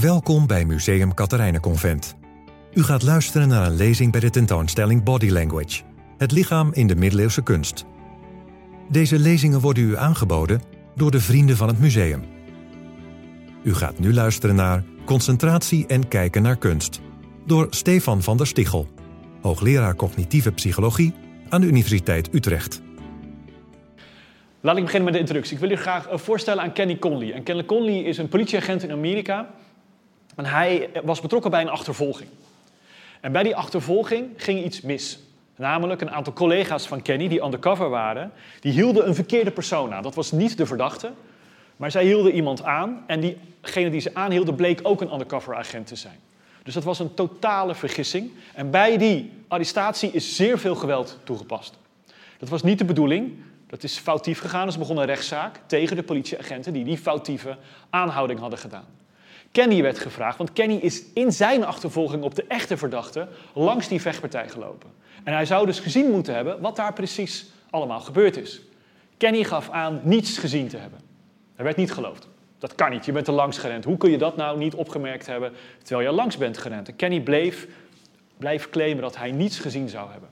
Welkom bij Museum Katharijnenconvent. U gaat luisteren naar een lezing bij de tentoonstelling Body Language, het lichaam in de middeleeuwse kunst. Deze lezingen worden u aangeboden door de vrienden van het museum. U gaat nu luisteren naar Concentratie en kijken naar kunst door Stefan van der Stichel, hoogleraar cognitieve psychologie aan de Universiteit Utrecht. Laat ik beginnen met de introductie. Ik wil u graag eh, voorstellen aan Kenny Conley. En Kenny Conley is een politieagent in Amerika. En hij was betrokken bij een achtervolging. En bij die achtervolging ging iets mis. Namelijk een aantal collega's van Kenny die undercover waren, die hielden een verkeerde persoon aan. Dat was niet de verdachte, maar zij hielden iemand aan en diegene die ze aanhielden bleek ook een undercover agent te zijn. Dus dat was een totale vergissing. En bij die arrestatie is zeer veel geweld toegepast. Dat was niet de bedoeling. Dat is foutief gegaan. Dus begon een rechtszaak tegen de politieagenten die die foutieve aanhouding hadden gedaan. Kenny werd gevraagd, want Kenny is in zijn achtervolging op de echte verdachte langs die vechtpartij gelopen. En hij zou dus gezien moeten hebben wat daar precies allemaal gebeurd is. Kenny gaf aan niets gezien te hebben. Hij werd niet geloofd. Dat kan niet, je bent er langs gerend. Hoe kun je dat nou niet opgemerkt hebben terwijl je langs bent gerend? En Kenny bleef, bleef claimen dat hij niets gezien zou hebben.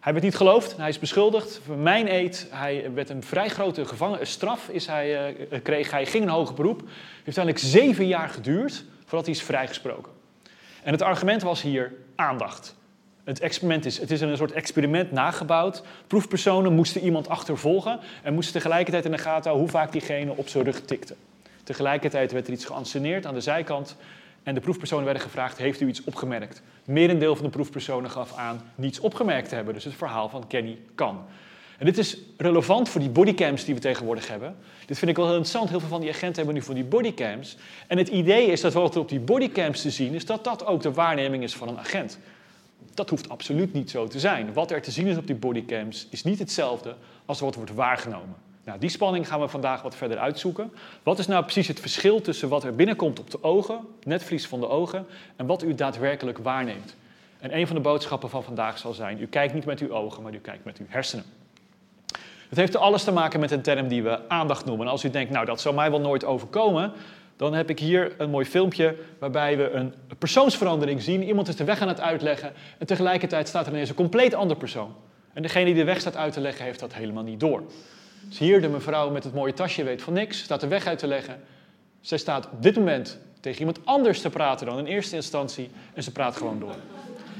Hij werd niet geloofd, hij is beschuldigd. Mijn eet, hij werd een vrij grote gevangen, straf is hij, uh, kreeg. Hij ging een hoger beroep. Het heeft uiteindelijk zeven jaar geduurd voordat hij is vrijgesproken. En het argument was hier aandacht. Het experiment is, het is een soort experiment nagebouwd. Proefpersonen moesten iemand achtervolgen en moesten tegelijkertijd in de gaten houden hoe vaak diegene op zijn rug tikte. Tegelijkertijd werd er iets geanceneerd aan de zijkant en de proefpersonen werden gevraagd, heeft u iets opgemerkt? Merendeel van de proefpersonen gaf aan niets opgemerkt te hebben. Dus het verhaal van Kenny kan. En dit is relevant voor die bodycams die we tegenwoordig hebben. Dit vind ik wel heel interessant. Heel veel van die agenten hebben nu van die bodycams. En het idee is dat wat er op die bodycams te zien is, dat dat ook de waarneming is van een agent. Dat hoeft absoluut niet zo te zijn. Wat er te zien is op die bodycams is niet hetzelfde als wat wordt waargenomen. Nou, die spanning gaan we vandaag wat verder uitzoeken. Wat is nou precies het verschil tussen wat er binnenkomt op de ogen, netvlies van de ogen, en wat u daadwerkelijk waarneemt? En een van de boodschappen van vandaag zal zijn: u kijkt niet met uw ogen, maar u kijkt met uw hersenen. Het heeft alles te maken met een term die we aandacht noemen. En als u denkt, nou dat zal mij wel nooit overkomen, dan heb ik hier een mooi filmpje waarbij we een persoonsverandering zien. Iemand is de weg aan het uitleggen en tegelijkertijd staat er ineens een compleet ander persoon. En degene die de weg staat uit te leggen heeft dat helemaal niet door. Dus hier de mevrouw met het mooie tasje weet van niks, staat de weg uit te leggen. Zij staat op dit moment tegen iemand anders te praten dan in eerste instantie en ze praat gewoon door.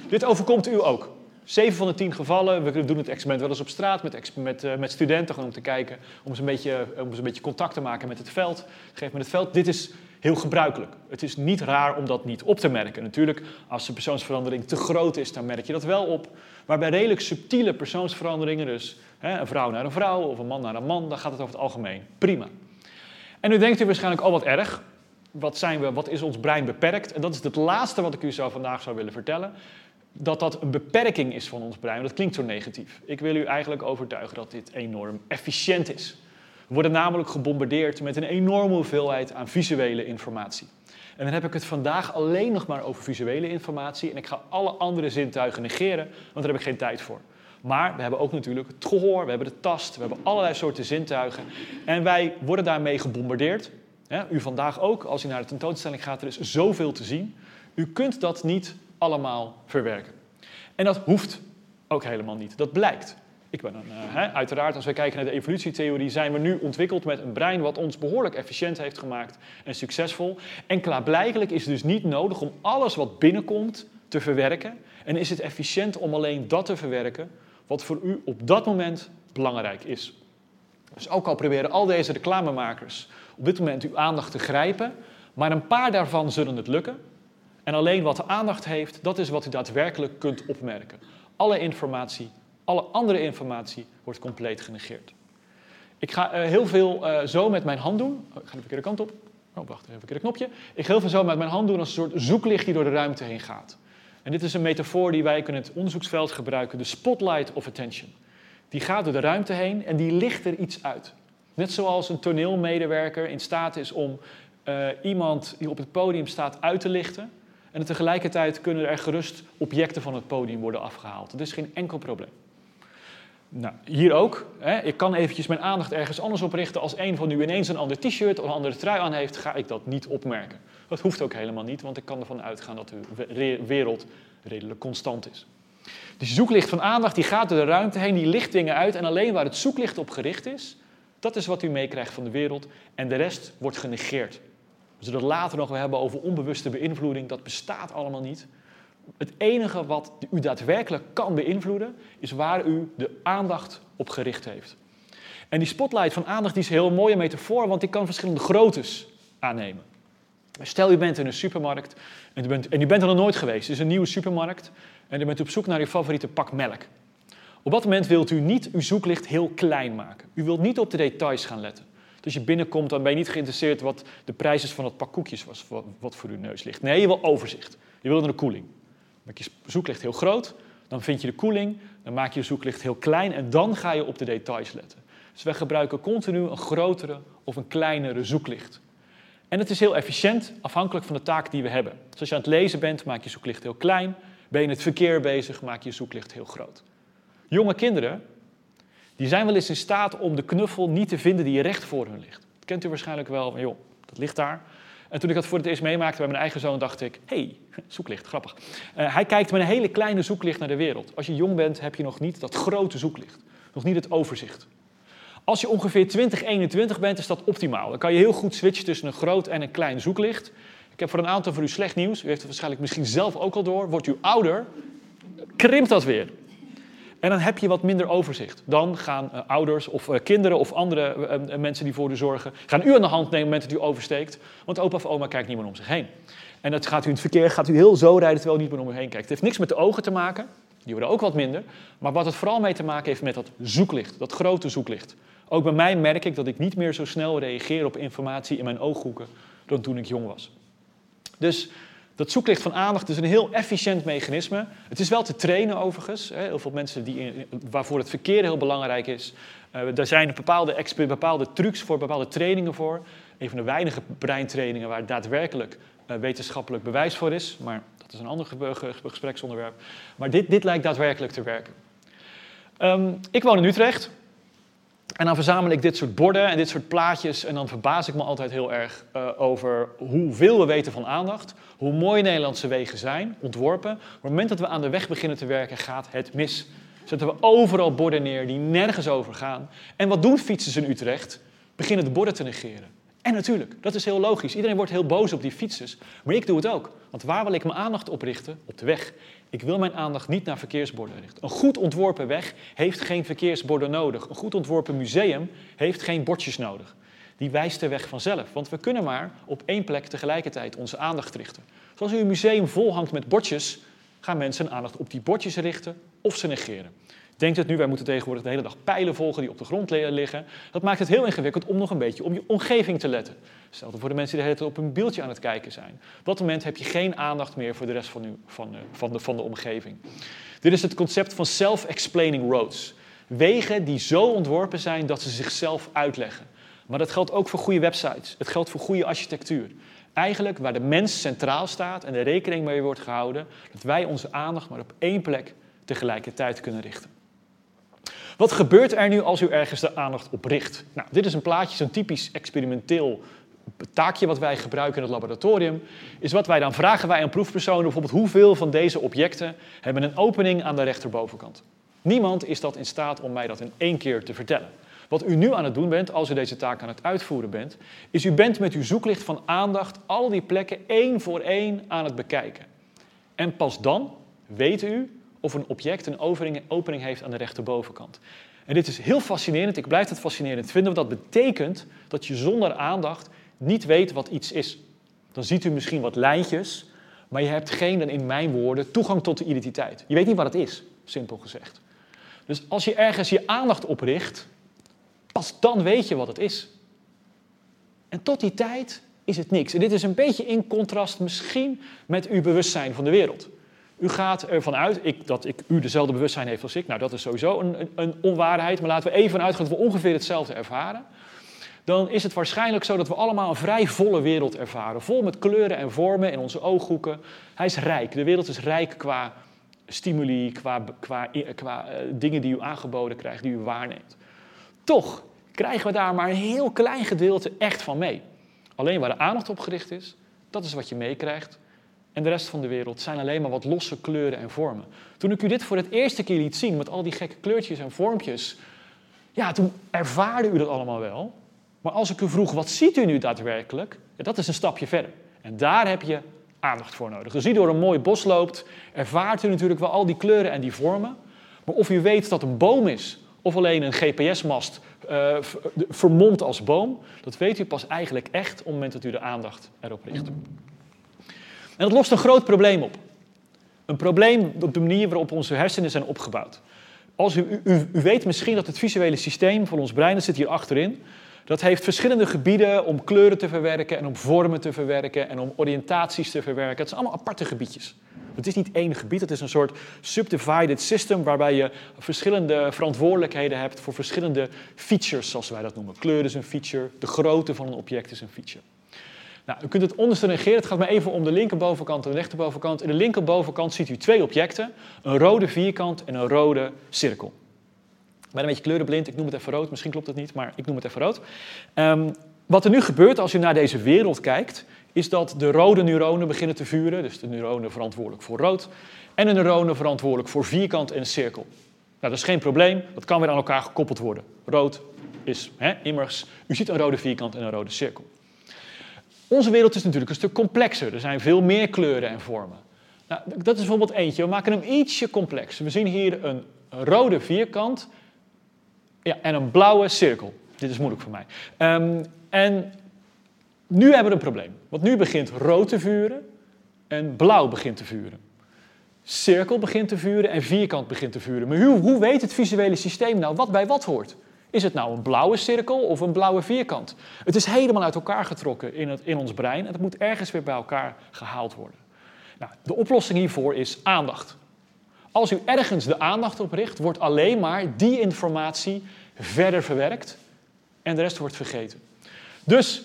Dit overkomt u ook. 7 van de 10 gevallen, we doen het experiment wel eens op straat met, met, uh, met studenten om te kijken, om ze, een beetje, om ze een beetje contact te maken met het veld. Geef met het veld. Dit is heel gebruikelijk. Het is niet raar om dat niet op te merken. Natuurlijk, als de persoonsverandering te groot is, dan merk je dat wel op. Maar bij redelijk subtiele persoonsveranderingen, dus hè, een vrouw naar een vrouw of een man naar een man, dan gaat het over het algemeen prima. En nu denkt u waarschijnlijk, al oh, wat erg. Wat, zijn we, wat is ons brein beperkt? En dat is het laatste wat ik u zo vandaag zou willen vertellen. Dat dat een beperking is van ons brein. Dat klinkt zo negatief. Ik wil u eigenlijk overtuigen dat dit enorm efficiënt is. Worden namelijk gebombardeerd met een enorme hoeveelheid aan visuele informatie. En dan heb ik het vandaag alleen nog maar over visuele informatie. En ik ga alle andere zintuigen negeren, want daar heb ik geen tijd voor. Maar we hebben ook natuurlijk het gehoor, we hebben de tast, we hebben allerlei soorten zintuigen. En wij worden daarmee gebombardeerd. u vandaag ook, als u naar de tentoonstelling gaat, er is zoveel te zien. U kunt dat niet allemaal verwerken. En dat hoeft ook helemaal niet. Dat blijkt. Ik ben een, uh, uiteraard, als we kijken naar de evolutietheorie, zijn we nu ontwikkeld met een brein wat ons behoorlijk efficiënt heeft gemaakt en succesvol. En klaarblijkelijk is het dus niet nodig om alles wat binnenkomt te verwerken. En is het efficiënt om alleen dat te verwerken wat voor u op dat moment belangrijk is. Dus ook al proberen al deze reclamemakers op dit moment uw aandacht te grijpen, maar een paar daarvan zullen het lukken. En alleen wat de aandacht heeft, dat is wat u daadwerkelijk kunt opmerken. Alle informatie alle andere informatie wordt compleet genegeerd. Ik ga uh, heel veel uh, zo met mijn hand doen. Oh, ik ga de verkeerde kant op. Oh, wacht, even een verkeerde knopje. Ik ga heel veel zo met mijn hand doen als een soort zoeklicht die door de ruimte heen gaat. En dit is een metafoor die wij in het onderzoeksveld gebruiken, de spotlight of attention. Die gaat door de ruimte heen en die licht er iets uit. Net zoals een toneelmedewerker in staat is om uh, iemand die op het podium staat uit te lichten. En tegelijkertijd kunnen er gerust objecten van het podium worden afgehaald. Dat is geen enkel probleem. Nou, hier ook. Hè. Ik kan eventjes mijn aandacht ergens anders op richten. Als een van u ineens een ander t-shirt of een andere trui aan heeft, ga ik dat niet opmerken. Dat hoeft ook helemaal niet, want ik kan ervan uitgaan dat uw wereld redelijk constant is. Dus zoeklicht van aandacht die gaat door de ruimte heen, die licht dingen uit en alleen waar het zoeklicht op gericht is, dat is wat u meekrijgt van de wereld en de rest wordt genegeerd. We zullen het later nog wel hebben over onbewuste beïnvloeding, dat bestaat allemaal niet. Het enige wat u daadwerkelijk kan beïnvloeden, is waar u de aandacht op gericht heeft. En die spotlight van aandacht die is een heel mooie metafoor, want die kan verschillende groottes aannemen. Stel, u bent in een supermarkt en u bent, en u bent er nog nooit geweest. Het is een nieuwe supermarkt en u bent op zoek naar uw favoriete pak melk. Op dat moment wilt u niet uw zoeklicht heel klein maken. U wilt niet op de details gaan letten. Dus als je binnenkomt, dan ben je niet geïnteresseerd wat de prijs is van het pak koekjes was, wat voor uw neus ligt. Nee, je wil overzicht. Je wil een koeling. Maak je zoeklicht heel groot, dan vind je de koeling, dan maak je je zoeklicht heel klein en dan ga je op de details letten. Dus wij gebruiken continu een grotere of een kleinere zoeklicht. En het is heel efficiënt, afhankelijk van de taak die we hebben. Dus als je aan het lezen bent, maak je zoeklicht heel klein. Ben je in het verkeer bezig, maak je zoeklicht heel groot. Jonge kinderen, die zijn wel eens in staat om de knuffel niet te vinden die recht voor hun ligt. Dat kent u waarschijnlijk wel, van joh, dat ligt daar. En toen ik dat voor het eerst meemaakte bij mijn eigen zoon, dacht ik, hey, zoeklicht, grappig. Uh, hij kijkt met een hele kleine zoeklicht naar de wereld. Als je jong bent, heb je nog niet dat grote zoeklicht. Nog niet het overzicht. Als je ongeveer 20, 21 bent, is dat optimaal. Dan kan je heel goed switchen tussen een groot en een klein zoeklicht. Ik heb voor een aantal van u slecht nieuws. U heeft het waarschijnlijk misschien zelf ook al door. Wordt u ouder, krimpt dat weer. En dan heb je wat minder overzicht. Dan gaan uh, ouders of uh, kinderen of andere uh, mensen die voor u zorgen, gaan u aan de hand nemen op het moment dat u oversteekt. Want opa of oma kijkt niet meer om zich heen. En dat gaat u in het verkeer, gaat u heel zo rijden terwijl u niet meer om u heen kijkt. Het heeft niks met de ogen te maken, die worden ook wat minder. Maar wat het vooral mee te maken heeft met dat zoeklicht, dat grote zoeklicht. Ook bij mij merk ik dat ik niet meer zo snel reageer op informatie in mijn ooghoeken dan toen ik jong was. Dus dat zoeklicht van aandacht is een heel efficiënt mechanisme. Het is wel te trainen overigens. Heel veel mensen die waarvoor het verkeer heel belangrijk is. Uh, daar zijn bepaalde, bepaalde trucs voor, bepaalde trainingen voor. Een van de weinige breintrainingen waar daadwerkelijk uh, wetenschappelijk bewijs voor is. Maar dat is een ander gespreksonderwerp. Maar dit, dit lijkt daadwerkelijk te werken. Um, ik woon in Utrecht. En dan verzamel ik dit soort borden en dit soort plaatjes en dan verbaas ik me altijd heel erg uh, over hoeveel we weten van aandacht, hoe mooi Nederlandse wegen zijn, ontworpen. Op het moment dat we aan de weg beginnen te werken, gaat het mis. Zetten we overal borden neer die nergens over gaan. En wat doen fietsers in Utrecht? Beginnen de borden te negeren. En natuurlijk, dat is heel logisch. Iedereen wordt heel boos op die fietsers. Maar ik doe het ook. Want waar wil ik mijn aandacht op richten? Op de weg. Ik wil mijn aandacht niet naar verkeersborden richten. Een goed ontworpen weg heeft geen verkeersborden nodig. Een goed ontworpen museum heeft geen bordjes nodig. Die wijst de weg vanzelf. Want we kunnen maar op één plek tegelijkertijd onze aandacht richten. Zoals u een museum vol hangt met bordjes, gaan mensen hun aandacht op die bordjes richten of ze negeren. Denkt het nu, wij moeten tegenwoordig de hele dag pijlen volgen die op de grond liggen. Dat maakt het heel ingewikkeld om nog een beetje op je omgeving te letten. Hetzelfde voor de mensen die de hele tijd op een beeldje aan het kijken zijn. Op dat moment heb je geen aandacht meer voor de rest van, van, eh, van, de, van de omgeving. Dit is het concept van self-explaining roads. Wegen die zo ontworpen zijn dat ze zichzelf uitleggen. Maar dat geldt ook voor goede websites. Het geldt voor goede architectuur. Eigenlijk waar de mens centraal staat en de rekening mee wordt gehouden, dat wij onze aandacht maar op één plek tegelijkertijd kunnen richten. Wat gebeurt er nu als u ergens de aandacht op richt? Nou, dit is een plaatje, zo'n typisch experimenteel taakje wat wij gebruiken in het laboratorium. Is wat wij dan vragen wij aan proefpersonen, bijvoorbeeld hoeveel van deze objecten hebben een opening aan de rechterbovenkant. Niemand is dat in staat om mij dat in één keer te vertellen. Wat u nu aan het doen bent, als u deze taak aan het uitvoeren bent, is u bent met uw zoeklicht van aandacht al die plekken één voor één aan het bekijken. En pas dan weet u of een object een opening heeft aan de rechterbovenkant. En dit is heel fascinerend, ik blijf het fascinerend vinden, want dat betekent dat je zonder aandacht niet weet wat iets is. Dan ziet u misschien wat lijntjes, maar je hebt geen, in mijn woorden, toegang tot de identiteit. Je weet niet wat het is, simpel gezegd. Dus als je ergens je aandacht op richt, pas dan weet je wat het is. En tot die tijd is het niks. En dit is een beetje in contrast misschien met uw bewustzijn van de wereld. U gaat ervan uit ik, dat ik, u dezelfde bewustzijn heeft als ik. Nou, dat is sowieso een, een, onwaarheid. Maar laten we even uitgaan dat we ongeveer hetzelfde ervaren. Dan is het waarschijnlijk zo dat we allemaal een vrij volle wereld ervaren. Vol met kleuren en vormen in onze ooghoeken. Hij is rijk. De wereld is rijk qua stimuli, qua, qua, qua uh, dingen die u aangeboden krijgt, die u waarneemt. Toch krijgen we daar maar een heel klein gedeelte echt van mee. Alleen waar de aandacht op gericht is, dat is wat je meekrijgt. En de rest van de wereld zijn alleen maar wat losse kleuren en vormen. Toen ik u dit voor het eerste keer liet zien met al die gekke kleurtjes en vormpjes, ja, toen ervaarde u dat allemaal wel. Maar als ik u vroeg, wat ziet u nu daadwerkelijk? Dat is een stapje verder. En daar heb je aandacht voor nodig. Als u door een mooi bos loopt, ervaart u natuurlijk wel al die kleuren en die vormen. Maar of u weet dat een boom is, of alleen een GPS-mast uh, vermomd als boom, dat weet u pas eigenlijk echt op het moment dat u de aandacht erop richt. En dat lost een groot probleem op. Een probleem op de manier waarop onze hersenen zijn opgebouwd. Als u, u, u weet misschien dat het visuele systeem van ons brein, dat zit hier achterin, dat heeft verschillende gebieden om kleuren te verwerken en om vormen te verwerken en om oriëntaties te verwerken. Het zijn allemaal aparte gebiedjes. Het is niet één gebied, het is een soort subdivided system waarbij je verschillende verantwoordelijkheden hebt voor verschillende features, zoals wij dat noemen. Kleur is een feature, de grootte van een object is een feature. Nou, u kunt het onderste negeren. Het gaat maar even om de linkerbovenkant en de rechterbovenkant. In de linkerbovenkant ziet u twee objecten. Een rode vierkant en een rode cirkel. Ik ben een beetje kleurenblind, ik noem het even rood. Misschien klopt het niet, maar ik noem het even rood. Um, wat er nu gebeurt als u naar deze wereld kijkt, is dat de rode neuronen beginnen te vuren. Dus de neuronen verantwoordelijk voor rood. En de neuronen verantwoordelijk voor vierkant en cirkel. Nou, dat is geen probleem. Dat kan weer aan elkaar gekoppeld worden. Rood is hè, immers, u ziet een rode vierkant en een rode cirkel. Onze wereld is natuurlijk een stuk complexer. Er zijn veel meer kleuren en vormen. Nou, dat is bijvoorbeeld eentje. We maken hem ietsje complexer. We zien hier een rode vierkant ja, en een blauwe cirkel. Dit is moeilijk voor mij. Um, en nu hebben we een probleem. Want nu begint rood te vuren en blauw begint te vuren. Cirkel begint te vuren en vierkant begint te vuren. Maar hoe, hoe weet het visuele systeem nou wat bij wat hoort? Is het nou een blauwe cirkel of een blauwe vierkant? Het is helemaal uit elkaar getrokken in, het, in ons brein en het moet ergens weer bij elkaar gehaald worden. Nou, de oplossing hiervoor is aandacht. Als u ergens de aandacht op richt, wordt alleen maar die informatie verder verwerkt en de rest wordt vergeten. Dus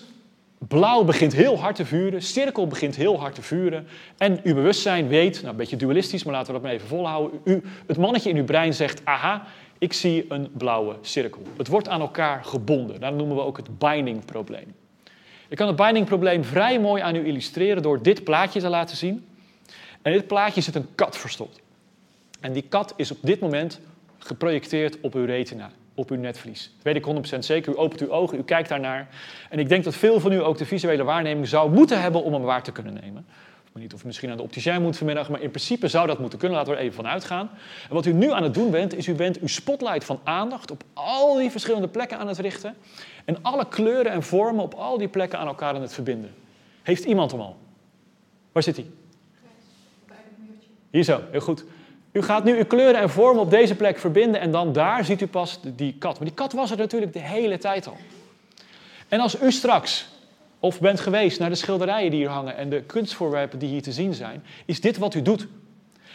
blauw begint heel hard te vuren, cirkel begint heel hard te vuren en uw bewustzijn weet, nou een beetje dualistisch, maar laten we dat maar even volhouden, u, het mannetje in uw brein zegt, aha, ik zie een blauwe cirkel. Het wordt aan elkaar gebonden. Dat noemen we ook het binding probleem. Ik kan het binding probleem vrij mooi aan u illustreren door dit plaatje te laten zien. En in dit plaatje zit een kat verstopt. En die kat is op dit moment geprojecteerd op uw retina, op uw netvlies. Dat weet ik 100% zeker. U opent uw ogen, u kijkt daarnaar. En ik denk dat veel van u ook de visuele waarneming zou moeten hebben om hem waar te kunnen nemen weet niet of u misschien aan de opticien moet vanmiddag, maar in principe zou dat moeten kunnen. Laten we er even van uitgaan. En wat u nu aan het doen bent, is u bent uw spotlight van aandacht op al die verschillende plekken aan het richten. En alle kleuren en vormen op al die plekken aan elkaar aan het verbinden. Heeft iemand hem al? Waar zit hij? Hier zo, heel goed. U gaat nu uw kleuren en vormen op deze plek verbinden en dan daar ziet u pas die kat. Maar die kat was er natuurlijk de hele tijd al. En als u straks of bent geweest naar de schilderijen die hier hangen en de kunstvoorwerpen die hier te zien zijn, is dit wat u doet.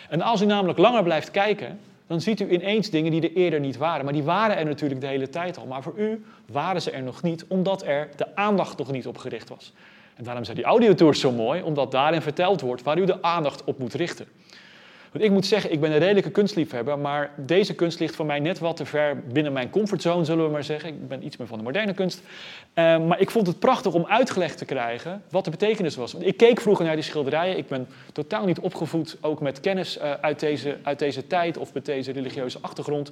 En als u namelijk langer blijft kijken, dan ziet u ineens dingen die er eerder niet waren. Maar die waren er natuurlijk de hele tijd al. Maar voor u waren ze er nog niet, omdat er de aandacht nog niet op gericht was. En daarom zijn die audiotours zo mooi, omdat daarin verteld wordt waar u de aandacht op moet richten. Want ik moet zeggen, ik ben een redelijke kunstliefhebber, maar deze kunst ligt voor mij net wat te ver binnen mijn comfortzone, zullen we maar zeggen. Ik ben iets meer van de moderne kunst. Uh, maar ik vond het prachtig om uitgelegd te krijgen wat de betekenis was. Ik keek vroeger naar die schilderijen. Ik ben totaal niet opgevoed, ook met kennis uh, uit, deze, uit deze tijd of met deze religieuze achtergrond.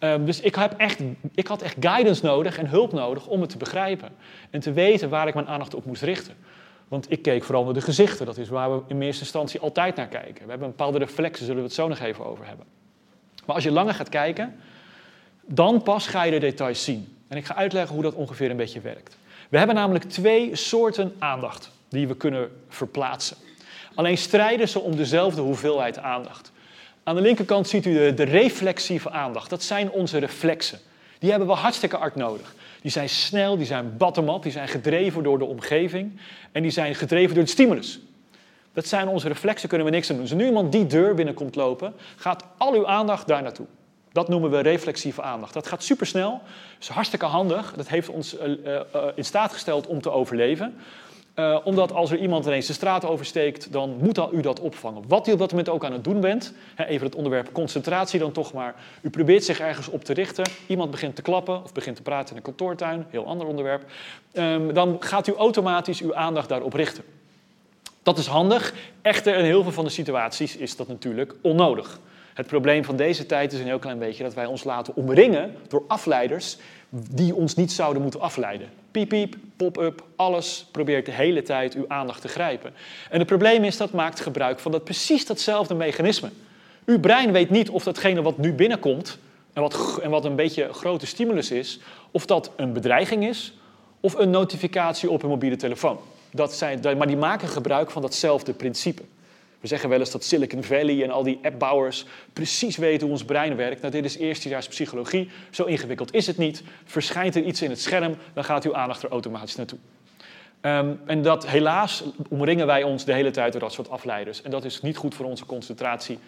Uh, dus ik, heb echt, ik had echt guidance nodig en hulp nodig om het te begrijpen. En te weten waar ik mijn aandacht op moest richten. Want ik keek vooral naar de gezichten. Dat is waar we in eerste instantie altijd naar kijken. We hebben een bepaalde reflexen, zullen we het zo nog even over hebben. Maar als je langer gaat kijken, dan pas ga je de details zien. En ik ga uitleggen hoe dat ongeveer een beetje werkt. We hebben namelijk twee soorten aandacht die we kunnen verplaatsen. Alleen strijden ze om dezelfde hoeveelheid aandacht. Aan de linkerkant ziet u de, de reflexieve aandacht. Dat zijn onze reflexen. Die hebben we hartstikke hard nodig. Die zijn snel, die zijn bottom-up, die zijn gedreven door de omgeving en die zijn gedreven door de stimulus. Dat zijn onze reflexen, kunnen we niks aan doen. Als nu iemand die deur binnenkomt lopen, gaat al uw aandacht daar naartoe. Dat noemen we reflexieve aandacht. Dat gaat supersnel, is hartstikke handig. Dat heeft ons uh, uh, in staat gesteld om te overleven. Uh, omdat als er iemand ineens de straat oversteekt, dan moet u dat opvangen. Wat u op dat moment ook aan het doen bent, hè, even het onderwerp concentratie dan toch maar. U probeert zich ergens op te richten, iemand begint te klappen of begint te praten in een kantoortuin, heel ander onderwerp. Um, dan gaat u automatisch uw aandacht daarop richten. Dat is handig, echter in heel veel van de situaties is dat natuurlijk onnodig. Het probleem van deze tijd is een heel klein beetje dat wij ons laten omringen door afleiders die ons niet zouden moeten afleiden. Piep, piep, pop-up, alles probeert de hele tijd uw aandacht te grijpen. En het probleem is dat maakt gebruik van dat precies datzelfde mechanisme. Uw brein weet niet of datgene wat nu binnenkomt en wat, en wat een beetje grote stimulus is, of dat een bedreiging is of een notificatie op een mobiele telefoon. Dat zijn, maar die maken gebruik van datzelfde principe. We zeggen wel eens dat Silicon Valley en al die appbouwers precies weten hoe ons brein werkt. Nou, dit is eerstejaars psychologie. Zo ingewikkeld is het niet. Verschijnt er iets in het scherm, dan gaat uw aandacht er automatisch naartoe. Um, en dat helaas omringen wij ons de hele tijd door dat soort afleiders. En dat is niet goed voor onze concentratie,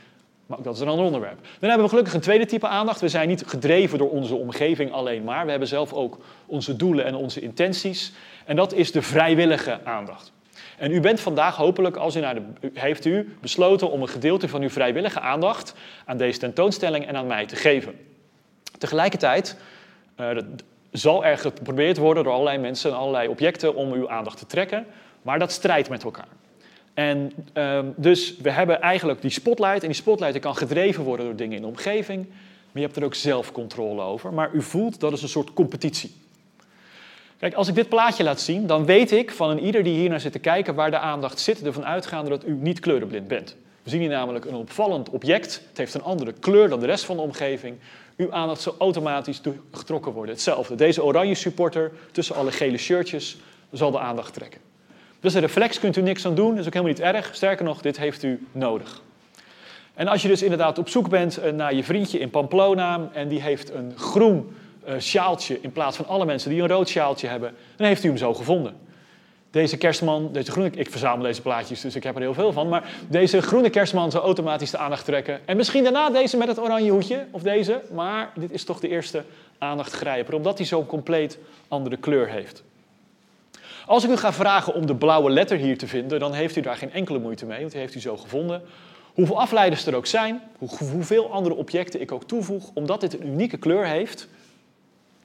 maar dat is een ander onderwerp. Dan hebben we gelukkig een tweede type aandacht. We zijn niet gedreven door onze omgeving alleen maar. We hebben zelf ook onze doelen en onze intenties. En dat is de vrijwillige aandacht. En u bent vandaag hopelijk, als u naar de, heeft u besloten om een gedeelte van uw vrijwillige aandacht aan deze tentoonstelling en aan mij te geven. Tegelijkertijd uh, zal er geprobeerd worden door allerlei mensen en allerlei objecten om uw aandacht te trekken, maar dat strijdt met elkaar. En uh, dus we hebben eigenlijk die spotlight en die spotlight kan gedreven worden door dingen in de omgeving, maar je hebt er ook zelf controle over. Maar u voelt dat is een soort competitie. Kijk, als ik dit plaatje laat zien, dan weet ik van een ieder die hier naar zit te kijken waar de aandacht zit, ervan uitgaande dat u niet kleurenblind bent. We zien hier namelijk een opvallend object. Het heeft een andere kleur dan de rest van de omgeving. Uw aandacht zal automatisch getrokken worden. Hetzelfde. Deze oranje supporter tussen alle gele shirtjes zal de aandacht trekken. Dus een reflex kunt u niks aan doen, dat is ook helemaal niet erg. Sterker nog, dit heeft u nodig. En als je dus inderdaad op zoek bent eh, naar je vriendje in Pamplona en die heeft een groen sjaaltje in plaats van alle mensen die een rood sjaaltje hebben, dan heeft u hem zo gevonden. Deze kerstman, deze groene, ik verzamel deze plaatjes, dus ik heb er heel veel van, maar deze groene kerstman zal automatisch de aandacht trekken. En misschien daarna deze met het oranje hoedje, of deze, maar dit is toch de eerste aandachtgrijper, omdat hij zo'n compleet andere kleur heeft. Als ik u ga vragen om de blauwe letter hier te vinden, dan heeft u daar geen enkele moeite mee, want die heeft u zo gevonden. Hoeveel afleiders er ook zijn, hoeveel andere objecten ik ook toevoeg, omdat dit een unieke kleur heeft,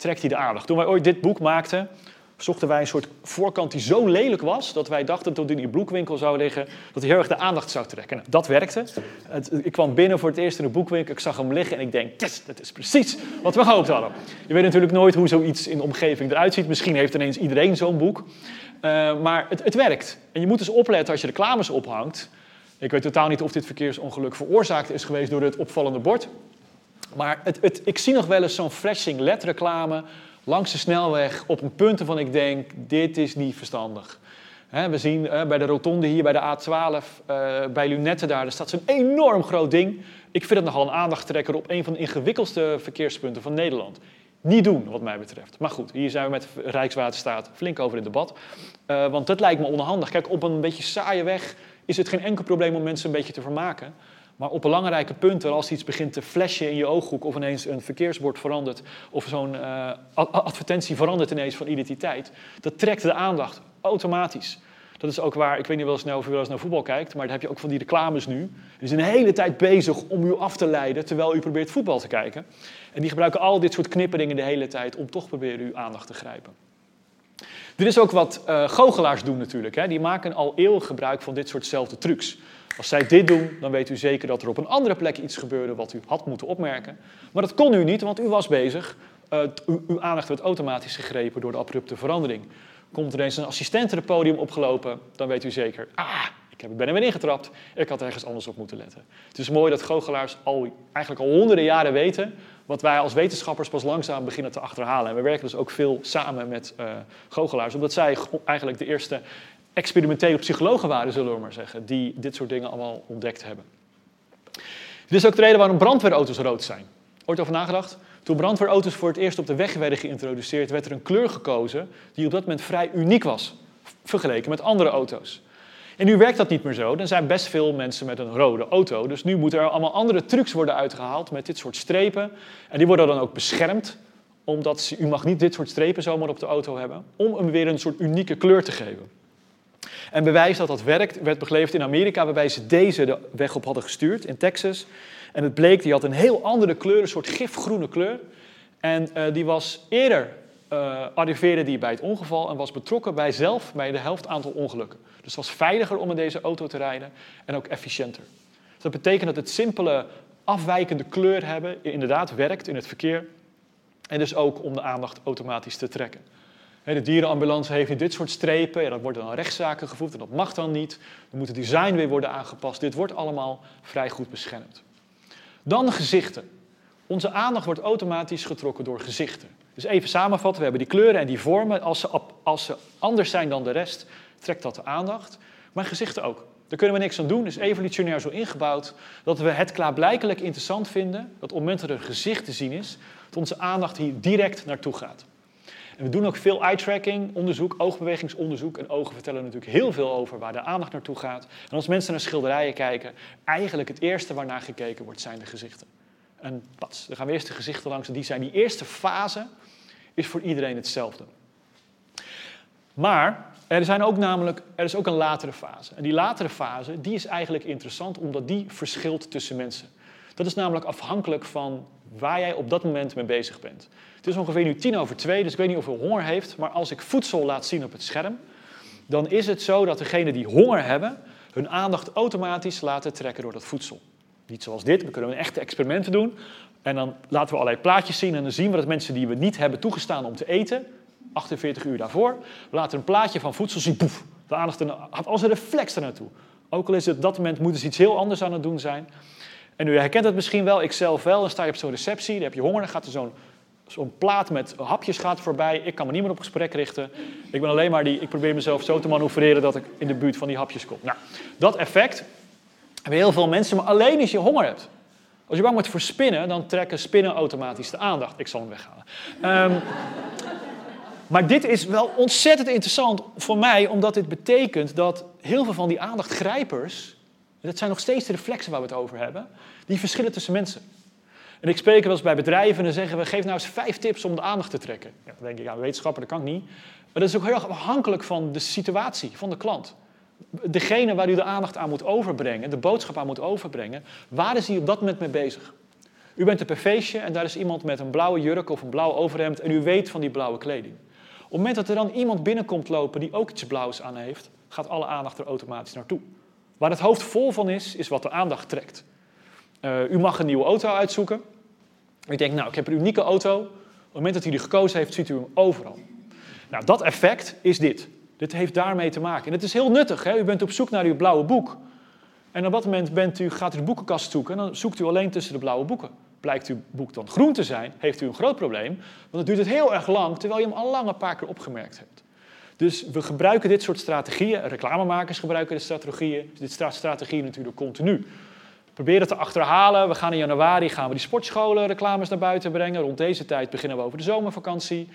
trekt hij de aandacht. Toen wij ooit dit boek maakten, zochten wij een soort voorkant die zo lelijk was dat wij dachten dat hij in die boekwinkel zou liggen, dat hij heel erg de aandacht zou trekken. Nou, dat werkte. Ik kwam binnen voor het eerst in de boekwinkel, ik zag hem liggen en ik denk, yes, dat is precies wat we gehoopt hadden. Je weet natuurlijk nooit hoe zoiets in de omgeving eruit ziet. Misschien heeft ineens iedereen zo'n boek. Uh, maar het, het werkt. En je moet dus opletten als je reclames ophangt. Ik weet totaal niet of dit verkeersongeluk veroorzaakt is geweest door het opvallende bord. Maar het, het, ik zie nog wel eens zo'n flashing LED reclame langs de snelweg op een punt waarvan ik denk, dit is niet verstandig. we zien bij de rotonde hier bij de A12, uh, bij Lunette daar, er staat zo'n enorm groot ding. Ik vind het nogal een aandachttrekker op een van de ingewikkeldste verkeerspunten van Nederland. Niet doen, wat mij betreft. Maar goed, hier zijn we met Rijkswaterstaat flink over in debat. Uh, want dat lijkt me onhandig. Kijk, op een beetje saaie weg is het geen enkel probleem om mensen een beetje te vermaken. Maar op belangrijke punten, als iets begint te flashen in je ooghoek, of ineens een verkeersbord verandert, of zo'n uh, advertentie verandert ineens van identiteit, dat trekt de aandacht automatisch. Dat is ook waar, ik weet niet wel eens of u wel eens naar voetbal kijkt, maar dan heb je ook van die reclames nu. Die zijn de hele tijd bezig om u af te leiden terwijl u probeert voetbal te kijken. En die gebruiken al dit soort knipperingen de hele tijd om toch proberen uw aandacht te grijpen. Dit is ook wat uh, goochelaars doen natuurlijk. Hè. Die maken al eeuwig gebruik van dit soortzelfde trucs. Als zij dit doen, dan weet u zeker dat er op een andere plek iets gebeurde wat u had moeten opmerken. Maar dat kon u niet, want u was bezig. Uh, uw aandacht werd automatisch gegrepen door de abrupte verandering. Komt er eens een assistent het podium opgelopen, dan weet u zeker, ah, ik ben er weer ingetrapt. Ik had ergens anders op moeten letten. Het is mooi dat goochelaars al, eigenlijk al honderden jaren weten wat wij als wetenschappers pas langzaam beginnen te achterhalen. En we werken dus ook veel samen met uh, goochelaars, omdat zij eigenlijk de eerste experimentele psychologen waren, zullen we maar zeggen, die dit soort dingen allemaal ontdekt hebben. Dit is ook de reden waarom brandweerauto's rood zijn. Ooit over nagedacht? Toen brandweerauto's voor het eerst op de weg werden geïntroduceerd, werd er een kleur gekozen die op dat moment vrij uniek was, vergeleken met andere auto's. En nu werkt dat niet meer zo. Er zijn best veel mensen met een rode auto. Dus nu moeten er allemaal andere trucs worden uitgehaald met dit soort strepen. En die worden dan ook beschermd, omdat u mag niet dit soort strepen zomaar op de auto hebben, om hem weer een soort unieke kleur te geven. En bewijs dat dat werkt werd begeleverd in Amerika, waarbij ze deze de weg op hadden gestuurd in Texas. En het bleek, die had een heel andere kleur, een soort gifgroene kleur. En uh, die was eerder, uh, arriveerde die bij het ongeval en was betrokken bij zelf bij de helft aantal ongelukken. Dus het was veiliger om in deze auto te rijden en ook efficiënter. Dus dat betekent dat het simpele afwijkende kleur hebben inderdaad werkt in het verkeer. En dus ook om de aandacht automatisch te trekken. De dierenambulance heeft dit soort strepen, ja, dat worden dan rechtszaken gevoerd en dat mag dan niet. Dan moet het design weer worden aangepast. Dit wordt allemaal vrij goed beschermd. Dan gezichten. Onze aandacht wordt automatisch getrokken door gezichten. Dus even samenvatten, we hebben die kleuren en die vormen. Als ze, als ze anders zijn dan de rest, trekt dat de aandacht. Maar gezichten ook. Daar kunnen we niks aan doen. Is evolutionair zo ingebouwd dat we het klaarblijkelijk interessant vinden dat op het moment dat er een gezicht te zien is, dat onze aandacht hier direct naartoe gaat. We doen ook veel eye-tracking, onderzoek, oogbewegingsonderzoek. En ogen vertellen natuurlijk heel veel over waar de aandacht naartoe gaat. En als mensen naar schilderijen kijken, eigenlijk het eerste waarnaar gekeken wordt, zijn de gezichten. En pats, dan gaan we eerst de gezichten langs. En die zijn die eerste fase is voor iedereen hetzelfde. Maar er, zijn ook namelijk, er is ook een latere fase. En die latere fase die is eigenlijk interessant omdat die verschilt tussen mensen. Dat is namelijk afhankelijk van waar jij op dat moment mee bezig bent. Het is ongeveer nu tien over twee, dus ik weet niet of u honger heeft, maar als ik voedsel laat zien op het scherm, dan is het zo dat degenen die honger hebben, hun aandacht automatisch laten trekken door dat voedsel. Niet zoals dit, we kunnen een echte experimenten doen. En dan laten we allerlei plaatjes zien en dan zien we dat mensen die we niet hebben toegestaan om te eten, 48 uur daarvoor, we laten een plaatje van voedsel zien, poef, de aandacht gaat als een reflex er naartoe. Ook al is het op dat moment moeten iets heel anders aan het doen zijn. En u herkent het misschien wel, ik zelf wel, dan sta je op zo'n receptie, dan heb je honger, dan gaat er zo'n plaat met hapjes gaat voorbij. Ik kan me niet meer op gesprek richten. Ik ben alleen maar die, ik probeer mezelf zo te manoeuvreren dat ik in de buurt van die hapjes kom. Nou, dat effect hebben heel veel mensen, maar alleen als je honger hebt. Als je bang wordt voor spinnen, dan trekken spinnen automatisch de aandacht. Ik zal hem weghalen. Um, maar dit is wel ontzettend interessant voor mij, omdat dit betekent dat heel veel van die aandachtgrijpers, dat zijn nog steeds de reflexen waar we het over hebben, die verschillen tussen mensen. En ik spreek wel eens bij bedrijven en dan zeggen we, geef nou eens vijf tips om de aandacht te trekken. Ja, dan denk ik, ja, wetenschapper, dat kan ik niet. Maar dat is ook heel erg afhankelijk van de situatie van de klant. Degene waar u de aandacht aan moet overbrengen, de boodschap aan moet overbrengen, waar is hij op dat moment mee bezig? U bent op een feestje en daar is iemand met een blauwe jurk of een blauw overhemd en u weet van die blauwe kleding. Op het moment dat er dan iemand binnenkomt lopen die ook iets blauws aan heeft, gaat alle aandacht er automatisch naartoe. Waar het hoofd vol van is, is wat de aandacht trekt. Uh, u mag een nieuwe auto uitzoeken. U denkt, nou, ik heb een unieke auto. Op het moment dat u die gekozen heeft, ziet u hem overal. Nou, dat effect is dit. Dit heeft daarmee te maken. En het is heel nuttig. Hè? U bent op zoek naar uw blauwe boek. En op dat moment bent u, gaat u de boekenkast zoeken en dan zoekt u alleen tussen de blauwe boeken. Blijkt uw boek dan groen te zijn, heeft u een groot probleem, want dan duurt het heel erg lang, terwijl je hem al lang een paar keer opgemerkt hebt. Dus we gebruiken dit soort strategieën, reclamemakers gebruiken dit strategieën, dit strategieën natuurlijk continu proberen te achterhalen. We gaan in januari gaan we die sportscholen reclames naar buiten brengen. Rond deze tijd beginnen we over de zomervakantie.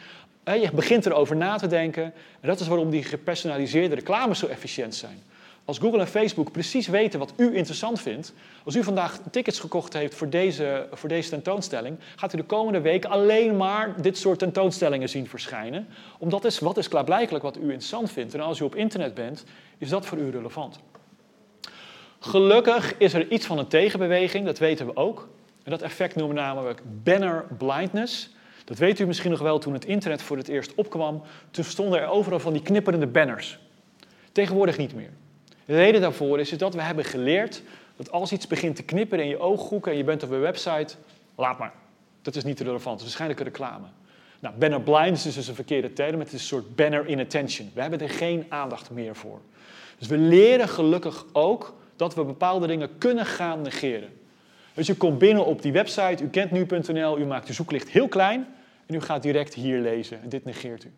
Je begint erover na te denken. En dat is waarom die gepersonaliseerde reclames zo efficiënt zijn. Als Google en Facebook precies weten wat u interessant vindt, als u vandaag tickets gekocht heeft voor deze, voor deze tentoonstelling, gaat u de komende weken alleen maar dit soort tentoonstellingen zien verschijnen. Omdat is, wat is klaarblijkelijk wat u interessant vindt. En als u op internet bent, is dat voor u relevant. Gelukkig is er iets van een tegenbeweging, dat weten we ook. En dat effect noemen we namelijk banner blindness. Dat weet u misschien nog wel toen het internet voor het eerst opkwam. Toen stonden er overal van die knipperende banners. Tegenwoordig niet meer. De reden daarvoor is dat we hebben geleerd dat als iets begint te knipperen in je ooghoeken en je bent op een website, laat maar. Dat is niet relevant, dat is waarschijnlijk een reclame. Nou, banner blindness is dus een verkeerde term, het is een soort banner inattention. We hebben er geen aandacht meer voor. Dus we leren gelukkig ook dat we bepaalde dingen kunnen gaan negeren. Dus u komt binnen op die website, u kent nu.nl, u maakt uw zoeklicht heel klein en u gaat direct hier lezen en dit negeert u.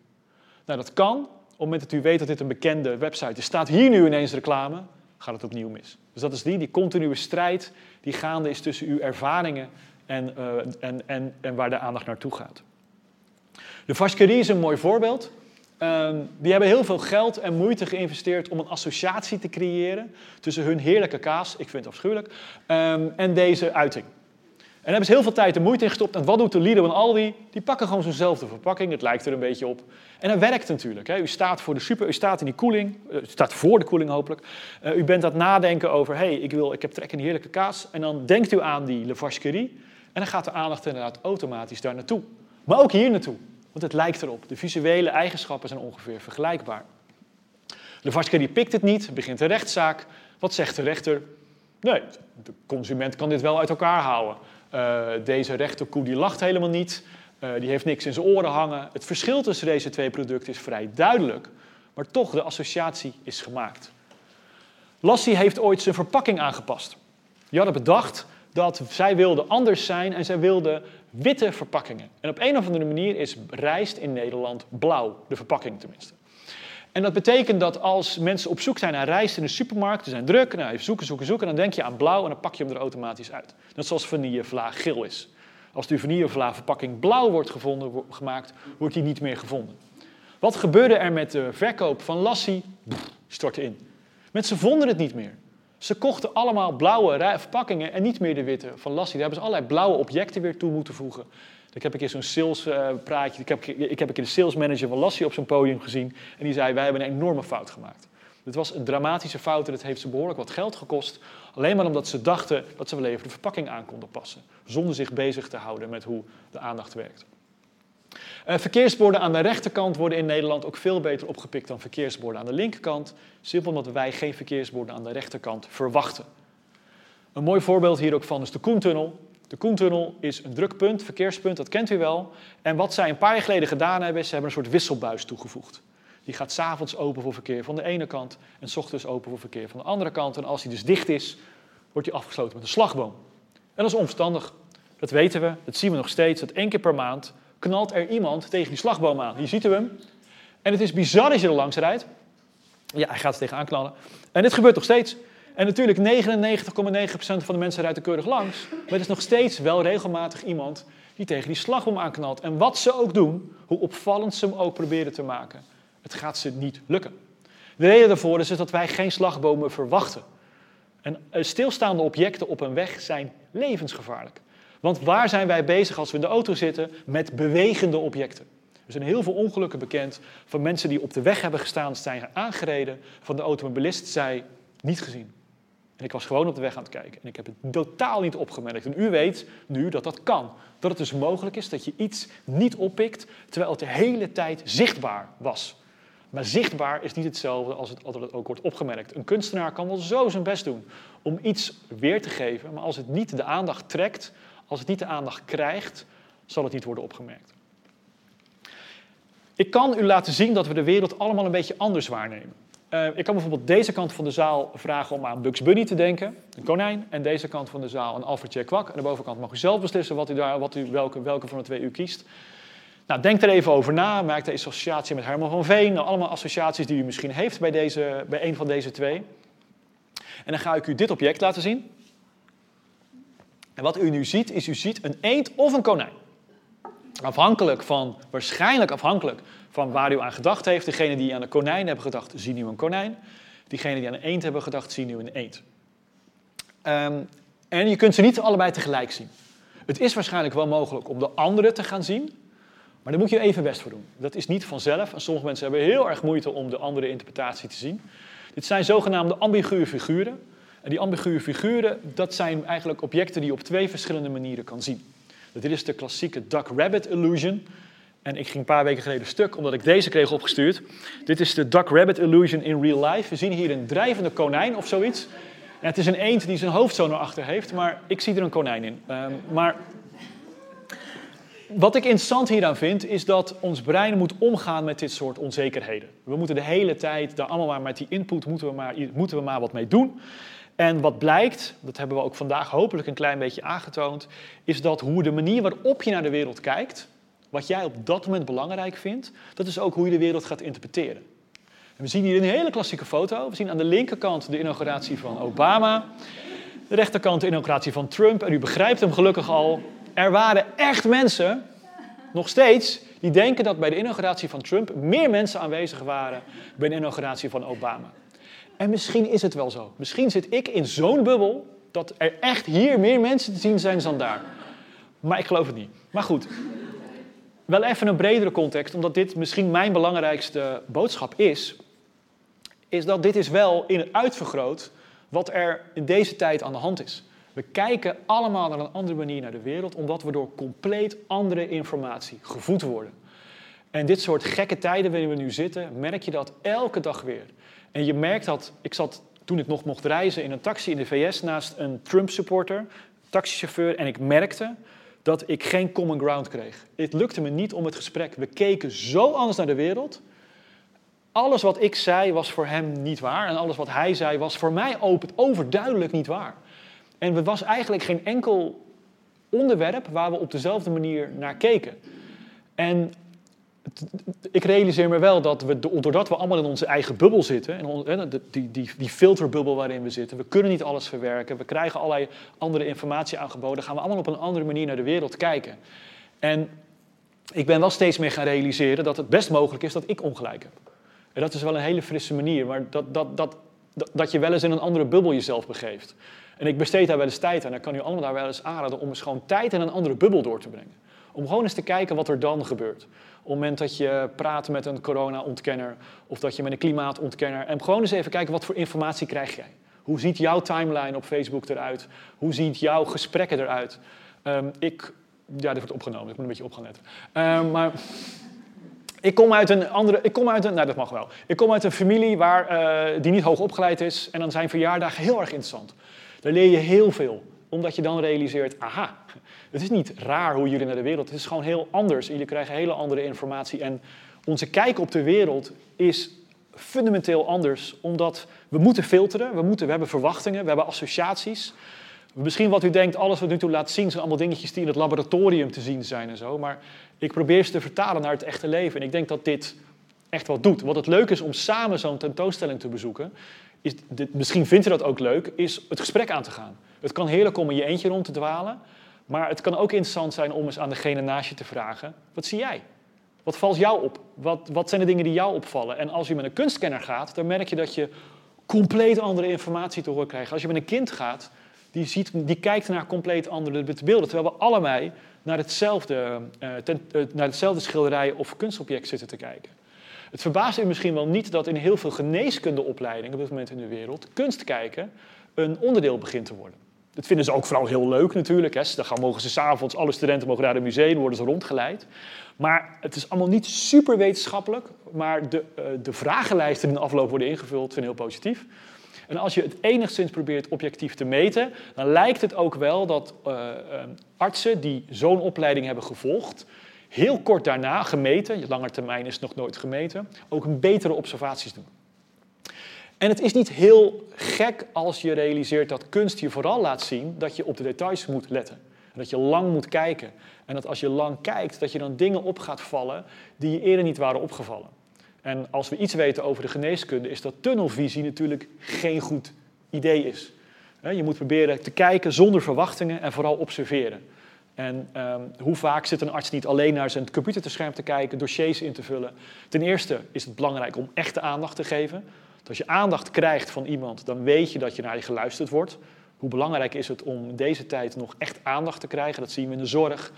Nou, dat kan, het moment dat u weet dat dit een bekende website is, staat hier nu ineens reclame, gaat het opnieuw mis. Dus dat is die, die continue strijd die gaande is tussen uw ervaringen en, uh, en, en, en waar de aandacht naartoe gaat. De Vasquerie is een mooi voorbeeld. Um, die hebben heel veel geld en moeite geïnvesteerd om een associatie te creëren tussen hun heerlijke kaas, ik vind het afschuwelijk, um, en deze uiting. En hebben ze heel veel tijd en moeite in gestopt. En wat doet de Lidl en Aldi? Die pakken gewoon zo'nzelfde verpakking. Het lijkt er een beetje op. En dat werkt natuurlijk. Hè. U staat voor de super, u staat in die koeling. eh, U staat voor de koeling hopelijk. Eh, u bent aan het nadenken over, hé, hey, ik, wil, ik heb trek in die heerlijke kaas. En dan denkt u aan die Le Vacherie. En dan gaat de aandacht inderdaad automatisch daar naartoe. Maar ook hier naartoe. Want het lijkt erop. De visuele eigenschappen zijn ongeveer vergelijkbaar. De Vacherie pikt het niet, begint een rechtszaak. Wat zegt de rechter? Nee, de consument kan dit wel uit elkaar houden. Uh, deze rechterkoe die lacht helemaal niet. Uh, die heeft niks in zijn oren hangen. Het verschil tussen deze twee producten is vrij duidelijk. Maar toch, de associatie is gemaakt. Lassie heeft ooit zijn verpakking aangepast. Die hadden bedacht dat zij wilde anders zijn en zij wilde witte verpakkingen. En op een of andere manier is rijst in Nederland blauw, de verpakking tenminste. En dat betekent dat als mensen op zoek zijn naar rijst in de supermarkt, ze zijn druk, nou, even zoeken, zoeken, zoeken, dan denk je aan blauw en dan pak je hem er automatisch uit. Net zoals vanillevla geel is. Als de vanillevla verpakking blauw wordt gevonden, gemaakt, wordt die niet meer gevonden. Wat gebeurde er met de verkoop van Lassie? Stortte in. Mensen vonden het niet meer. Ze kochten allemaal blauwe verpakkingen en niet meer de witte van Lassie. Daar hebben ze allerlei blauwe objecten weer toe moeten voegen. Ik heb een keer zo'n sales uh, praatje. Ik heb, ik heb een keer de sales manager van Lassie op zo'n podium gezien. En die zei: Wij hebben een enorme fout gemaakt. Het was een dramatische fout en het heeft ze behoorlijk wat geld gekost. Alleen maar omdat ze dachten dat ze wel even de verpakking aan konden passen. Zonder zich bezig te houden met hoe de aandacht werkt. Uh, verkeersborden aan de rechterkant worden in Nederland ook veel beter opgepikt dan verkeersborden aan de linkerkant. Simpel omdat wij geen verkeersborden aan de rechterkant verwachten. Een mooi voorbeeld hier ook van is de Koentunnel. De Koentunnel is een drukpunt, verkeerspunt, dat kent u wel. En wat zij een paar jaar geleden gedaan hebben, is ze hebben een soort wisselbuis toegevoegd. Die gaat s'avonds open voor verkeer van de ene kant en s ochtends open voor verkeer van de andere kant. En als die dus dicht is, wordt die afgesloten met een slagboom. En dat is onverstandig. Dat weten we, dat zien we nog steeds, dat één keer per maand knalt er iemand tegen die slagboom aan. Hier ziet u hem. En het is bizar als je er langs rijdt. Ja, hij gaat er tegenaan knallen. En dit gebeurt nog steeds. En natuurlijk 99,9% van de mensen rijdt keurig langs. Maar er is nog steeds wel regelmatig iemand die tegen die slagboom aanknalt. En wat ze ook doen, hoe opvallend ze hem ook proberen te maken, het gaat ze niet lukken. De reden daarvoor is dat wij geen slagbomen verwachten. En stilstaande objecten op een weg zijn levensgevaarlijk. Want waar zijn wij bezig als we in de auto zitten? Met bewegende objecten. Er zijn heel veel ongelukken bekend van mensen die op de weg hebben gestaan, zijn aangereden, van de automobilist zei niet gezien. En ik was gewoon op de weg aan het kijken. En ik heb het totaal niet opgemerkt. En u weet nu dat dat kan. Dat het dus mogelijk is dat je iets niet oppikt, terwijl het de hele tijd zichtbaar was. Maar zichtbaar is niet hetzelfde als het, ook wordt opgemerkt. Een kunstenaar kan wel zo zijn best doen om iets weer te geven, maar als het niet de aandacht trekt, als het niet de aandacht krijgt, zal het niet worden opgemerkt. Ik kan u laten zien dat we de wereld allemaal een beetje anders waarnemen. Uh, ik kan bijvoorbeeld deze kant van de zaal vragen om aan Bugs Bunny te denken, een konijn, en deze kant van de zaal een Alfred J. Kwak. En de bovenkant mag u zelf beslissen wat u daar, wat u, welke, welke van de twee u kiest. Nou, denk er even over na. Maak de associatie met Herman van Veen. Nou, allemaal associaties die u misschien heeft bij, deze, bij een van deze twee. En dan ga ik u dit object laten zien. En wat u nu ziet, is u ziet een eend of een konijn. Afhankelijk van, waarschijnlijk afhankelijk van waar u aan gedacht heeft. Degene die aan een konijn hebben gedacht, zien nu een konijn. Diegenen die aan een eend hebben gedacht, zien nu een eend. Um, en je kunt ze niet allebei tegelijk zien. Het is waarschijnlijk wel mogelijk om de andere te gaan zien, maar daar moet je even best voor doen. Dat is niet vanzelf en sommige mensen hebben heel erg moeite om de andere interpretatie te zien. Dit zijn zogenaamde ambiguë figuren. En die ambiguë figuren, dat zijn eigenlijk objecten die je op twee verschillende manieren kan zien. Dit is de klassieke duck-rabbit illusion. En ik ging een paar weken geleden stuk omdat ik deze kreeg opgestuurd. Dit is de duck-rabbit illusion in real life. We zien hier een drijvende konijn of zoiets. Het is een eend die zijn hoofd zo naar achter heeft, maar ik zie er een konijn in. Um, maar wat ik interessant hieraan vind, is dat ons brein moet omgaan met dit soort onzekerheden. We moeten de hele tijd, daar allemaal maar met die input, moeten we maar, moeten we maar wat mee doen. En wat blijkt, dat hebben we ook vandaag hopelijk een klein beetje aangetoond, is dat hoe de manier waarop je naar de wereld kijkt, wat jij op dat moment belangrijk vindt, dat is ook hoe je de wereld gaat interpreteren. En we zien hier een hele klassieke foto. We zien aan de linkerkant de inauguratie van Obama, de rechterkant de inauguratie van Trump. En u begrijpt hem gelukkig al. Er waren echt mensen, nog steeds, die denken dat bij de inauguratie van Trump meer mensen aanwezig waren bij de inauguratie van Obama. En misschien is het wel zo. Misschien zit ik in zo'n bubbel dat er echt hier meer mensen te zien zijn dan daar. Maar ik geloof het niet. Maar goed, wel even een bredere context, omdat dit misschien mijn belangrijkste boodschap is, is dat dit is wel in het uitvergroot wat er in deze tijd aan de hand is. We kijken allemaal naar een andere manier naar de wereld, omdat we door compleet andere informatie gevoed worden. En dit soort gekke tijden waarin we nu zitten, merk je dat elke dag weer. En je merkt dat, ik zat toen ik nog mocht reizen in een taxi in de VS naast een Trump-supporter, taxichauffeur, en ik merkte dat ik geen common ground kreeg. Het lukte me niet om het gesprek. We keken zo anders naar de wereld. Alles wat ik zei was voor hem niet waar en alles wat hij zei was voor mij overduidelijk niet waar. En er was eigenlijk geen enkel onderwerp waar we op dezelfde manier naar keken. En ik realiseer me wel dat we, doordat we allemaal in onze eigen bubbel zitten, en die, die, die filterbubbel waarin we zitten, we kunnen niet alles verwerken, we krijgen allerlei andere informatie aangeboden, gaan we allemaal op een andere manier naar de wereld kijken. En ik ben wel steeds meer gaan realiseren dat het best mogelijk is dat ik ongelijk heb. En dat is wel een hele frisse manier, maar dat, dat, dat, dat, je wel eens in een andere bubbel jezelf begeeft. En ik besteed daar wel eens tijd aan. En ik kan u allemaal daar wel eens aanraden om eens gewoon tijd in een andere bubbel door te brengen. Om gewoon eens te kijken wat er dan gebeurt. Op het moment dat je praat met een corona-ontkenner of dat je met een klimaatontkenner. En gewoon eens even kijken wat voor informatie krijg jij. Hoe ziet jouw timeline op Facebook eruit? Hoe ziet jouw gesprekken eruit? Um, ik, ja, dit wordt opgenomen, ik moet een beetje op gaan letten. Um, maar ik kom uit een andere, ik kom uit een, nou dat mag wel. Ik kom uit een familie waar, uh, die niet hoog opgeleid is en dan zijn verjaardagen heel erg interessant. Daar leer je heel veel, omdat je dan realiseert, aha, het is niet raar hoe jullie naar de wereld, het is gewoon heel anders. Jullie krijgen hele andere informatie. En onze kijk op de wereld is fundamenteel anders, omdat we moeten filteren, we, moeten, we hebben verwachtingen, we hebben associaties. Misschien wat u denkt, alles wat u toe laat zien, zijn allemaal dingetjes die in het laboratorium te zien zijn en zo. Maar ik probeer ze te vertalen naar het echte leven. En ik denk dat dit echt wat doet. Wat het leuk is om samen zo'n tentoonstelling te bezoeken, is, misschien vindt u dat ook leuk, is het gesprek aan te gaan. Het kan heerlijk om in je eentje rond te dwalen. Maar het kan ook interessant zijn om eens aan degene naast je te vragen: wat zie jij? Wat valt jou op? Wat, wat zijn de dingen die jou opvallen? En als je met een kunstkenner gaat, dan merk je dat je compleet andere informatie te horen krijgt. Als je met een kind gaat, die, ziet, die kijkt naar compleet andere beelden. Terwijl we allebei naar hetzelfde, uh, ten, uh, naar hetzelfde schilderij of kunstobject zitten te kijken. Het verbaast u misschien wel niet dat in heel veel geneeskundeopleidingen op dit moment in de wereld kunst kijken een onderdeel begint te worden. Dat vinden ze ook vooral heel leuk natuurlijk. Hè. Dan gaan, mogen ze s'avonds, alle studenten mogen naar het museum, worden ze rondgeleid. Maar het is allemaal niet super wetenschappelijk. Maar de, uh, de vragenlijsten in de afloop worden ingevuld, vind ik heel positief. En als je het enigszins probeert objectief te meten, dan lijkt het ook wel dat uh, uh, artsen die zo'n opleiding hebben gevolgd, heel kort daarna gemeten, langer termijn is nog nooit gemeten, ook een betere observaties doen. En het is niet heel gek als je realiseert dat kunst je vooral laat zien dat je op de details moet letten. En dat je lang moet kijken. En dat als je lang kijkt, dat je dan dingen op gaat vallen die je eerder niet waren opgevallen. En als we iets weten over de geneeskunde, is dat tunnelvisie natuurlijk geen goed idee is. Je moet proberen te kijken zonder verwachtingen en vooral observeren. En um, hoe vaak zit een arts niet alleen naar zijn computerscherm te kijken, dossiers in te vullen? Ten eerste is het belangrijk om echte aandacht te geven. Als je aandacht krijgt van iemand, dan weet je dat je naar je geluisterd wordt. Hoe belangrijk is het om deze tijd nog echt aandacht te krijgen? Dat zien we in de zorg,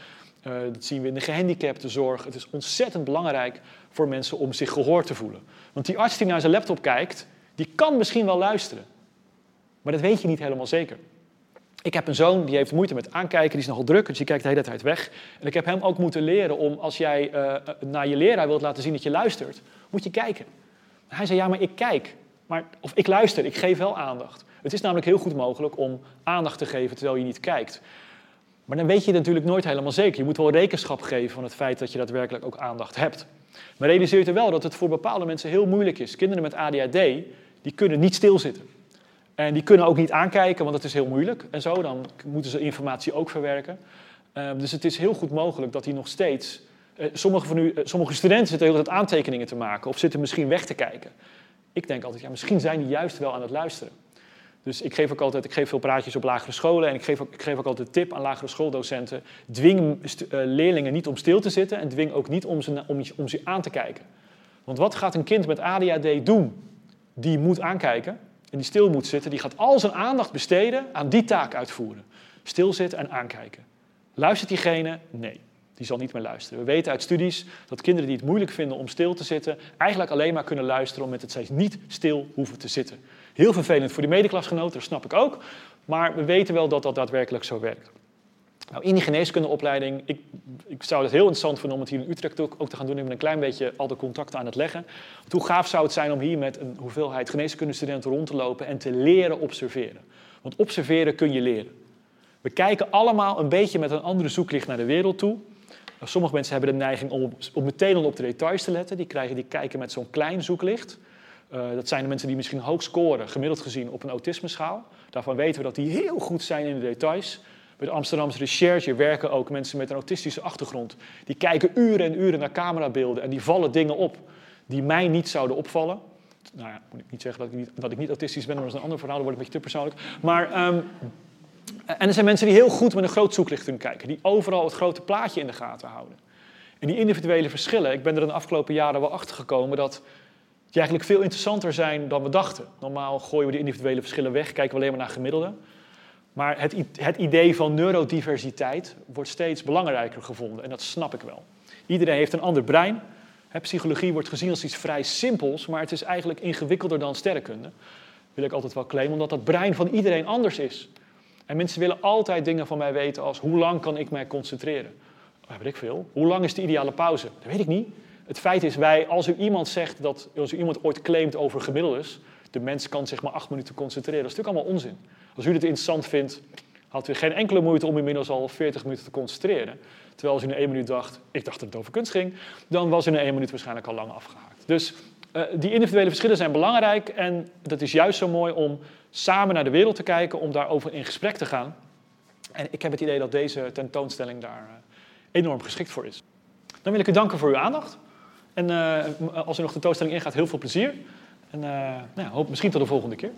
uh, dat zien we in de gehandicaptenzorg. Het is ontzettend belangrijk voor mensen om zich gehoord te voelen. Want die arts die naar zijn laptop kijkt, die kan misschien wel luisteren. Maar dat weet je niet helemaal zeker. Ik heb een zoon die heeft moeite met aankijken, die is nogal druk, dus die kijkt de hele tijd weg. En ik heb hem ook moeten leren om, als jij uh, naar je leraar wilt laten zien dat je luistert, moet je kijken. Hij zei, ja, maar ik kijk. Maar, of ik luister, ik geef wel aandacht. Het is namelijk heel goed mogelijk om aandacht te geven terwijl je niet kijkt. Maar dan weet je natuurlijk nooit helemaal zeker. Je moet wel rekenschap geven van het feit dat je daadwerkelijk ook aandacht hebt. Maar realiseer je wel dat het voor bepaalde mensen heel moeilijk is. Kinderen met ADHD, die kunnen niet stilzitten. En die kunnen ook niet aankijken, want het is heel moeilijk. En zo, dan moeten ze informatie ook verwerken. Uh, dus het is heel goed mogelijk dat die nog steeds... Uh, sommige, van u, uh, sommige studenten zitten heel tijd aantekeningen te maken... of zitten misschien weg te kijken. Ik denk altijd, ja, misschien zijn die juist wel aan het luisteren. Dus ik geef ook altijd, ik geef veel praatjes op lagere scholen en ik geef ook, ik geef ook altijd tip aan lagere schooldocenten. Dwing leerlingen niet om stil te zitten en dwing ook niet om ze, om, om ze aan te kijken. Want wat gaat een kind met ADHD doen die moet aankijken en die stil moet zitten? Die gaat al zijn aandacht besteden aan die taak uitvoeren. Stilzitten en aankijken. Luistert diegene? Nee, die zal niet meer luisteren. We weten uit studies dat kinderen die het moeilijk vinden om stil te zitten, eigenlijk alleen maar kunnen luisteren omdat steeds niet stil hoeven te zitten. Heel vervelend voor die medeklasgenoten, dat snap ik ook. Maar we weten wel dat dat daadwerkelijk zo werkt. Nou, in die geneeskundeopleiding, ik, ik zou het heel interessant vinden om het hier in Utrecht ook, ook te gaan doen. Ik ben een klein beetje al de contacten aan het leggen. Want hoe gaaf zou het zijn om hier met een hoeveelheid geneeskundestudenten rond te lopen en te leren observeren. Want observeren kun je leren. We kijken allemaal een beetje met een andere zoeklicht naar de wereld toe. Sommige mensen hebben de neiging om, meteen al op de details te letten. Die, krijgen, die kijken met zo'n klein zoeklicht. Uh, dat zijn de mensen die misschien hoog scoren, gemiddeld gezien, op een autismeschaal. Daarvan weten we dat die heel goed zijn in de details. Bij de Amsterdamse Recherche werken ook mensen met een autistische achtergrond. Die kijken uren en uren naar camerabeelden en die vallen dingen op die mij niet zouden opvallen. Nou ja, moet ik niet zeggen dat ik niet, dat ik niet autistisch ben, maar dat is een ander verhaal, dat wordt een beetje te persoonlijk. Maar, um, en er zijn mensen die heel goed met een groot zoeklicht kunnen kijken, die overal het grote plaatje in de gaten houden. En die individuele verschillen, ik ben er de afgelopen jaren wel achter gekomen dat die eigenlijk veel interessanter zijn dan we dachten. Normaal gooien we die individuele verschillen weg, kijken we alleen maar naar gemiddelden. Maar het, het idee van neurodiversiteit wordt steeds belangrijker gevonden en dat snap ik wel. Iedereen heeft een ander brein. Psychologie wordt gezien als iets vrij simpels, maar het is eigenlijk ingewikkelder dan sterrenkunde. Wil ik altijd wel claimen, omdat dat brein van iedereen anders is. En mensen willen altijd dingen van mij weten als hoe lang kan ik mij concentreren? Dat weet ik veel. Hoe lang is de ideale pauze? Dat weet ik niet. Het feit is, wij, als u iemand zegt dat, als u iemand ooit claimt over gemiddeldes, de mens kan zich maar acht minuten concentreren, dat is natuurlijk allemaal onzin. Als u dit interessant vindt, had u geen enkele moeite om inmiddels al 40 minuten te concentreren. Terwijl als u in één minuut dacht, ik dacht dat het over kunst ging, dan was u in één minuut waarschijnlijk al lang afgehaakt. Dus uh, die individuele verschillen zijn belangrijk en dat is juist zo mooi om samen naar de wereld te kijken, om daarover in gesprek te gaan. En ik heb het idee dat deze tentoonstelling daar uh, enorm geschikt voor is. Dan wil ik u danken voor uw aandacht. En uh, als u nog de tentoonstelling ingaat, heel veel plezier. En nou ja, hoop misschien tot de volgende keer.